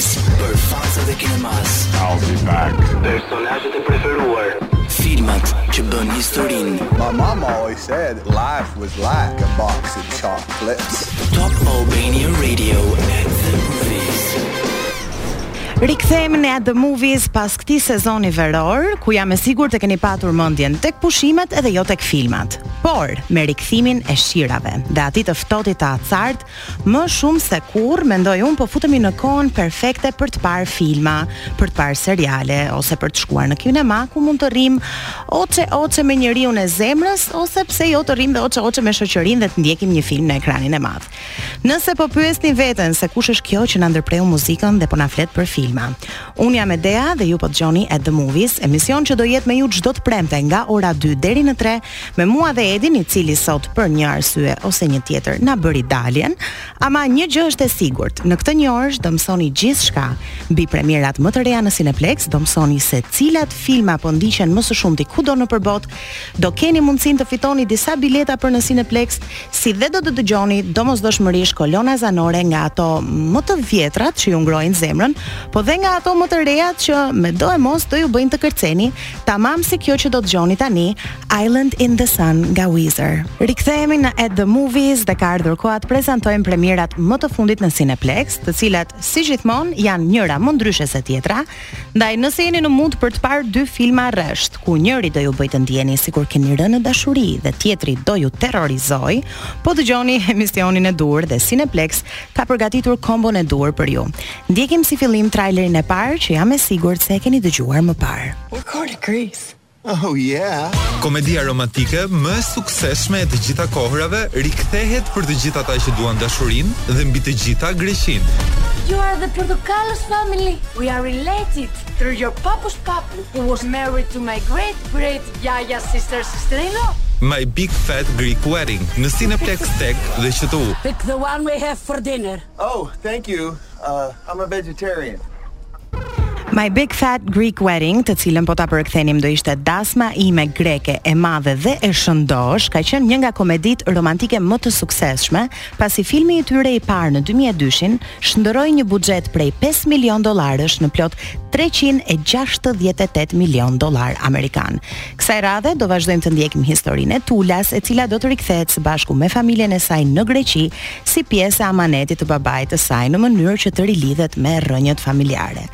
Për fansat e kinemas I'll be back Personazhet e preferuar Filmat që bënë historinë My mama always said Life was like a box of chocolates Top Albania Radio At the movies Rikthehemi në At the Movies pas këtij sezoni veror, ku jam e sigurt që keni patur mendjen tek pushimet edhe jo tek filmat. Por, me rikthimin e shirave dhe atij të ftohtit të acartë, Më shumë se kurrë, mendoj unë, po futemi në kohën perfekte për të parë filma, për të parë seriale, ose për të shkuar në kinema, ku mund të rrimë oçe oçe me njeriun e zemrës, ose pse jo të rrimë dhe oçe oçe me shoqërinë dhe të ndjekim një film në ekranin e madh. Nëse po pyesni veten se kush është kjo që na ndërpreu muzikën dhe po na flet për filma. Unë jam Edea dhe ju po dëgjoni At The Movies, emision që do jetë me ju çdo të premte nga ora 2 deri në 3 Me mua dhe Edin i cili sot për një arsye ose një tjetër na bëri daljen, ama një gjë është e sigurt, në këtë një orësh do mësoni gjithçka. Mbi premierat më të reja në Cineplex do mësoni se cilat filma po ndiqen më së shumti kudo nëpër botë, do keni mundësinë të fitoni disa bileta për në Cineplex, si dhe do të dëgjoni domosdoshmërisht kolona zanore nga ato më të vjetrat që ju ngrohin zemrën, po dhe nga ato më të rejat që medoemos do ju bëjnë të kërceni Tamam si kjo që do dëgjoni tani, Island in the Sun nga Weezer. Rikthehemi në At the Movies dhe ka ardhur koha të prezantojmë premierat më të fundit në Cineplex, të cilat si gjithmonë janë njëra më ndryshe se tjetra. Ndaj nëse jeni në mood për të parë dy filma rresht, ku njëri do ju bëjë të ndjeni sikur keni rënë në dashuri dhe tjetri do ju terrorizojë, po dëgjoni emisionin e duhur dhe Cineplex ka përgatitur kombon e duhur për ju. Ndjekim si fillim trailerin e parë që jam e sigurt se e keni dëgjuar më parë. We're going to Greece. Oh yeah. Komedia romantike më e suksesshme e të gjitha kohërave rikthehet për të gjithë ata që duan dashurinë dhe mbi të gjitha Greqinë. You are the Portokalos family. We are related through your pappou's pappou who was married to my great great Yiayia's sister's sister-in-law. My big fat Greek wedding në Cineplex TEG dhe QTU. Pick the one we have for dinner. Oh, thank you. Uh, I'm a vegetarian. My Big Fat Greek Wedding, të cilën po ta përkthenim do ishte dasma ime greke e madhe dhe e shëndoshë, ka qenë një nga komeditë romantike më të suksesshme pasi filmi i tyre i parë në dy mijë e dyshin shndërroi një buxhet prej pesë milionë dollarësh në plot treqind e gjashtëdhjetë e tetë milionë dollarë amerikanë. Kësaj radhe do vazhdojmë të ndjekim historinë e Tulas, e cila do të rikthehet së bashku me familjen e saj në Greqi si pjesë e amanetit të babait të saj në mënyrë që të rilidhet me rrënjët familjare.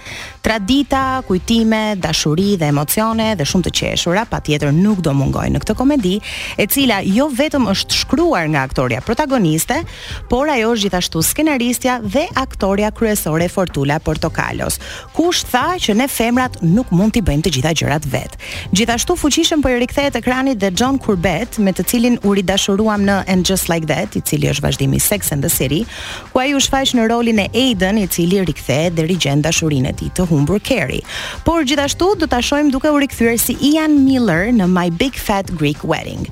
Tradita, kujtime, dashuri dhe emocione dhe shumë të qeshura patjetër nuk do mungojnë në këtë komedi, e cila jo vetëm është shkruar nga aktorja protagoniste, por ajo është gjithashtu skenaristja dhe aktorja kryesore për Toula Portokalos. Kush tha që ne femrat nuk mund t'i bëjmë të gjitha gjërat vet. Gjithashtu fuqishëm po i rikthehet ekranit dhe John Corbett, me të cilin u ridashuruam në And Just Like That, i cili është vazhdimi i Sex and the City, ku ai u shfaq në rolin e Aiden, i cili rikthehet dhe rigjen dashurinë e tij të humbur Carrie. Por gjithashtu do ta shohim duke u rikthyer si Ian Miller në My Big Fat Greek Wedding.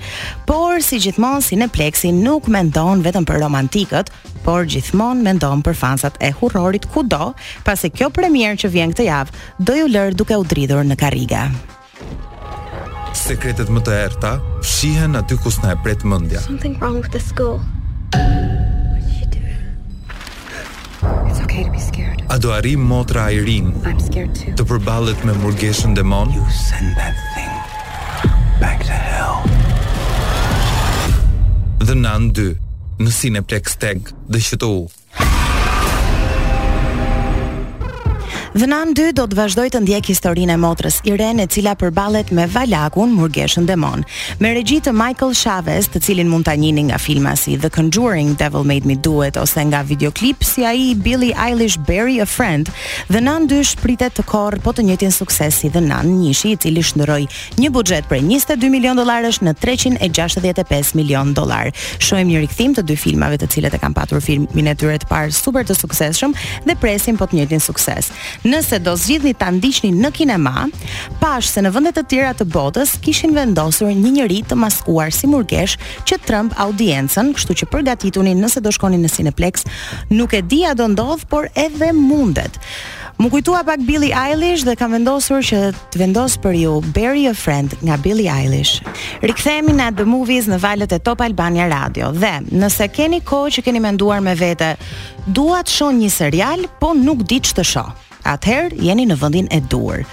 Por si gjithmonë Cineplexxi nuk mendon vetëm për romantikët, por gjithmonë mendon për fansat e hurrorit kudo, pasi kjo premierë që vjen këtë javë do ju lërë duke u dridhur në karriga. Sekretet më të errëta fshihen aty ku s'na e pret mendja. Something wrong with the school. It's okay to be scared. A do arrijë motra Irene? I'm scared too. Të përballet me murgeshën demon? You send that thing back to hell. The Nun 2 në Cineplexx TEG dhe QTU. The Nun 2 do të vazhdojë të ndjekë historinë e motrës Irene e cila përballet me Valakun, murgeshën demon. Me regji të Michael Chaves, të cilin mund ta njihni nga filma si The Conjuring, Devil Made Me Do It ose nga videoklip si ai i Billie Eilish Bury a Friend, The Nun 2 pritet të korrë po të njëjtin sukses si The Nun, njëshi i cili shndërroi Një buxhet prej njëzet e dy milionë dollarësh në treqind e gjashtëdhjetë e pesë milionë dollarë. Shohim një rikthim të dy filmave të cilët e kanë patur filmin e tyre të parë super të suksesshëm dhe presim po të njëjtin sukses. Nëse do zgjidhni ta ndiqni në kinema, pashë se në vende të tjera të botës kishin vendosur një njeri të maskuar si murgeshë që tremb audiencën, kështu që përgatituni nëse do shkoni në Cineplexx. Nuk e di a do ndodh, por edhe mundet. M'u kujtua pak Billie Eilish dhe kam vendosur që të vendos për ju Bury a Friend nga Billie Eilish. Rikthehemi në The Movies në valët e Top Albania Radio dhe nëse keni kohë që keni menduar me vete, dua të shoh një serial, po nuk di ç'të shoh. Atëherë jeni në vendin e duhur.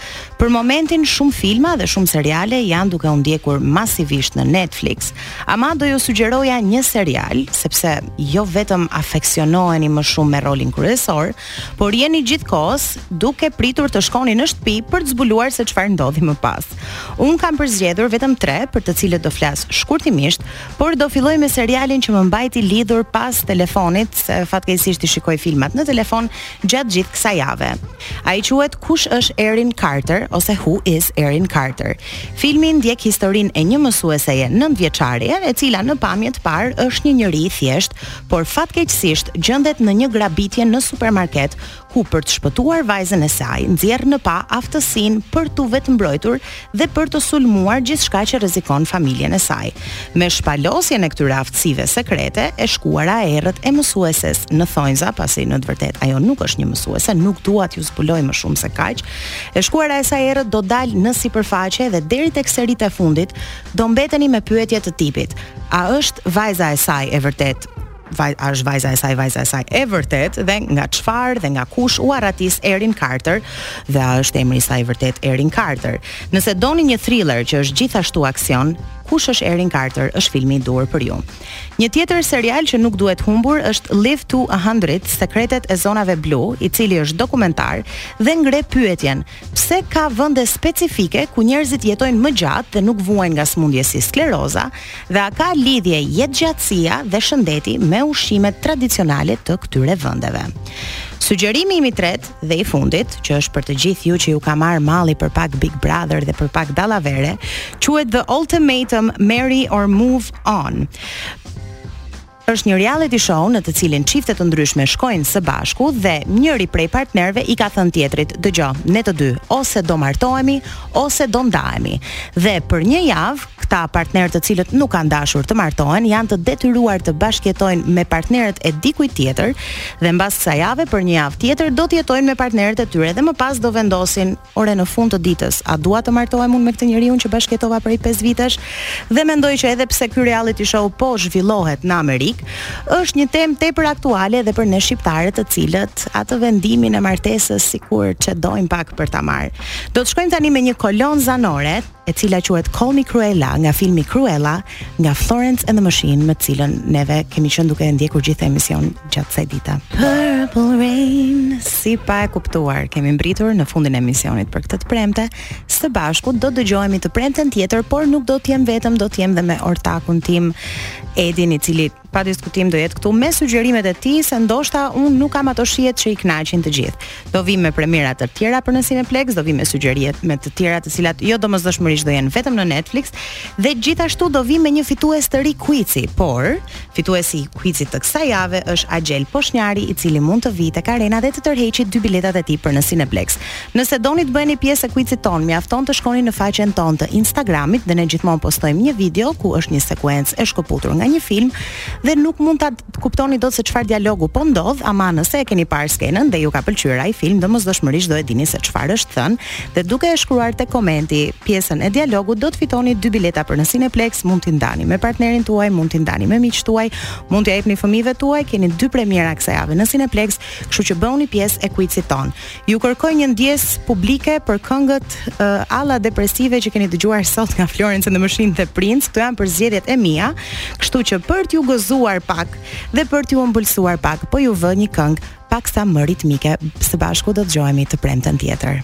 Për momentin shumë filma dhe shumë seriale janë duke u ndjekur masivisht në Netflix. Ama do ju sugjeroja një serial, sepse jo vetëm afeksionoheni më shumë me rolin kryesor, por jeni gjithkohës duke pritur të shkoni në shtëpi për të zbuluar se çfarë ndodhi më pas. Unë kam përzgjedhur vetëm tre për të cilët do flas shkurtimisht, por do filloj me serialin që më mbajti lidhur pas telefonit, se fatkeqësisht i shikoj filmat në telefon gjatë gjithë kësaj jave. Ai quhet Kush është Erin Carter ose Who is Erin Carter. Filmi ndjek historinë e një mësueseje nëntëvjeçare, e cila në pamje të parë është një njeri i thjeshtë, por fatkeqësisht gjendet në një grabitje në supermarket, ku për të shpëtuar vajzën e saj, nxjerr në pah aftësinë për t'u vetëmbrojtur dhe për të sulmuar gjithçka që rrezikon familjen e saj. Me shpalosjen e këtyre aftësive sekrete, e shkuara e errët e mësueses në thonjza, pasi në të vërtetë ajo nuk është një mësuese, nuk dua t'ju zbuloj më shumë se kaq. E shkuara e saj e errët do dalë në sipërfaqe dhe deri tek seritë e fundit Do mbeteni me pyetje të tipit, a është vajza e saj e vërtet vaj, a është vajza e saj, vajza e saj e vërtetë dhe nga çfarë dhe nga kush u arratis Erin Carter dhe a është emri i saj vërtet Erin Carter. Nëse doni një thriller që është gjithashtu aksion, Kush është Erin Carter është filmi i duhur për ju. Një tjetër serial që nuk duhet humbur është Live to 100 Sekretet e Zonave Blu, i cili është dokumentar dhe ngre pyetjen, Pse ka vende specifike ku njerëzit jetojnë më gjatë dhe nuk vuajnë nga sëmundje si skleroza dhe a ka lidhje jetëgjatësia dhe shëndeti me ushqimet tradicionale të këtyre vendeve? Sugjerimi im i tretë dhe i fundit, që është për të gjithë ju që ju ka marrë malli për pak Big Brother dhe për pak dallavere, quhet The Ultimatum Marry or Move On. Është një reality show në të cilin çifte të ndryshme shkojnë së bashku dhe njëri prej partnerëve i ka thënë tjetrit, dëgjo, ne të dy ose do martohemi ose do ndahemi. Dhe për një javë, këta partnerë të cilët nuk kanë dashur të martohen janë të detyruar të bashkëjetojnë me partnerët e dikujt tjetër dhe mbas kësaj jave për një javë tjetër do të jetojnë me partnerët e tyre dhe më pas do vendosin Ore në fund të ditës, a dua të martohem unë me këtë njeriun që bashkëjetova prej 5 vitesh? Dhe mendoj që edhe pse ky reality show po zhvillohet në Amerikë, është një temë tepër aktuale edhe për ne shqiptarët, të cilët atë vendimin e martesës sikur çedojmë pak për ta marrë. Do të shkojmë tani me një kolonë zanore e cila quhet Call Me Cruella nga filmi Cruella nga Florence and the Machine me të cilën neve kemi qenë duke e ndjekur gjithë emisionin gjatë kësaj dite. Purple Rain si pa e kuptuar kemi mbërritur në fundin e emisionit për këtë të premte. Së bashku do të dëgjohemi të premten tjetër, por nuk do të jem vetëm, do të jem dhe me ortakun tim Edin i cili pa diskutim do jetë këtu me sugjerimet e tij se ndoshta unë nuk kam ato shijet që i kënaqin të gjithë. Do vijmë me premiera të tjera për në Cineplex, do vijmë me sugjerime të tjera të cilat jo domosdoshmërisht do jenë vetëm në Netflix dhe gjithashtu do vijmë me një fitues të ri kuici, por fituesi i kuicit të kësaj jave është Agjel Poshnjari i cili mund të vijë tek Arena dhe të tërheqë dy biletat e tij për në Cineplex. Nëse doni të bëheni pjesë e kuicit tonë, mjafton të shkoni në faqen tonë të Instagramit dhe ne gjithmonë postojmë një video ku është një sekuencë e shkëputur nga një film dhe nuk mund ta kuptoni dot se çfarë dialogu po ndodh, ama nëse e keni parë skenën dhe ju ka pëlqyer ai film, domosdoshmërisht do e dini se çfarë është thënë dhe duke e shkruar tek komenti pjesën e dialogut do të fitoni dy bileta për në Cineplex, mund t'i ndani me partnerin tuaj, mund t'i ndani me miqtë tuaj, mund t'ia jepni fëmijëve tuaj, keni dy premiera kësaj jave në Cineplex, kështu që bëhuni pjesë e kuicit tonë. Ju kërkoj një ndjesë publike për këngët uh, alla depresive që keni dëgjuar sot nga Florence and the Machine dhe Prince. Këto janë përzgjedhjet e mia, kështu që për t'ju gëzuar pak dhe për t'ju ëmbëlsuar pak, po ju vë një këngë paksa më ritmike. Së bashku do të dëgjohemi të premten tjetër.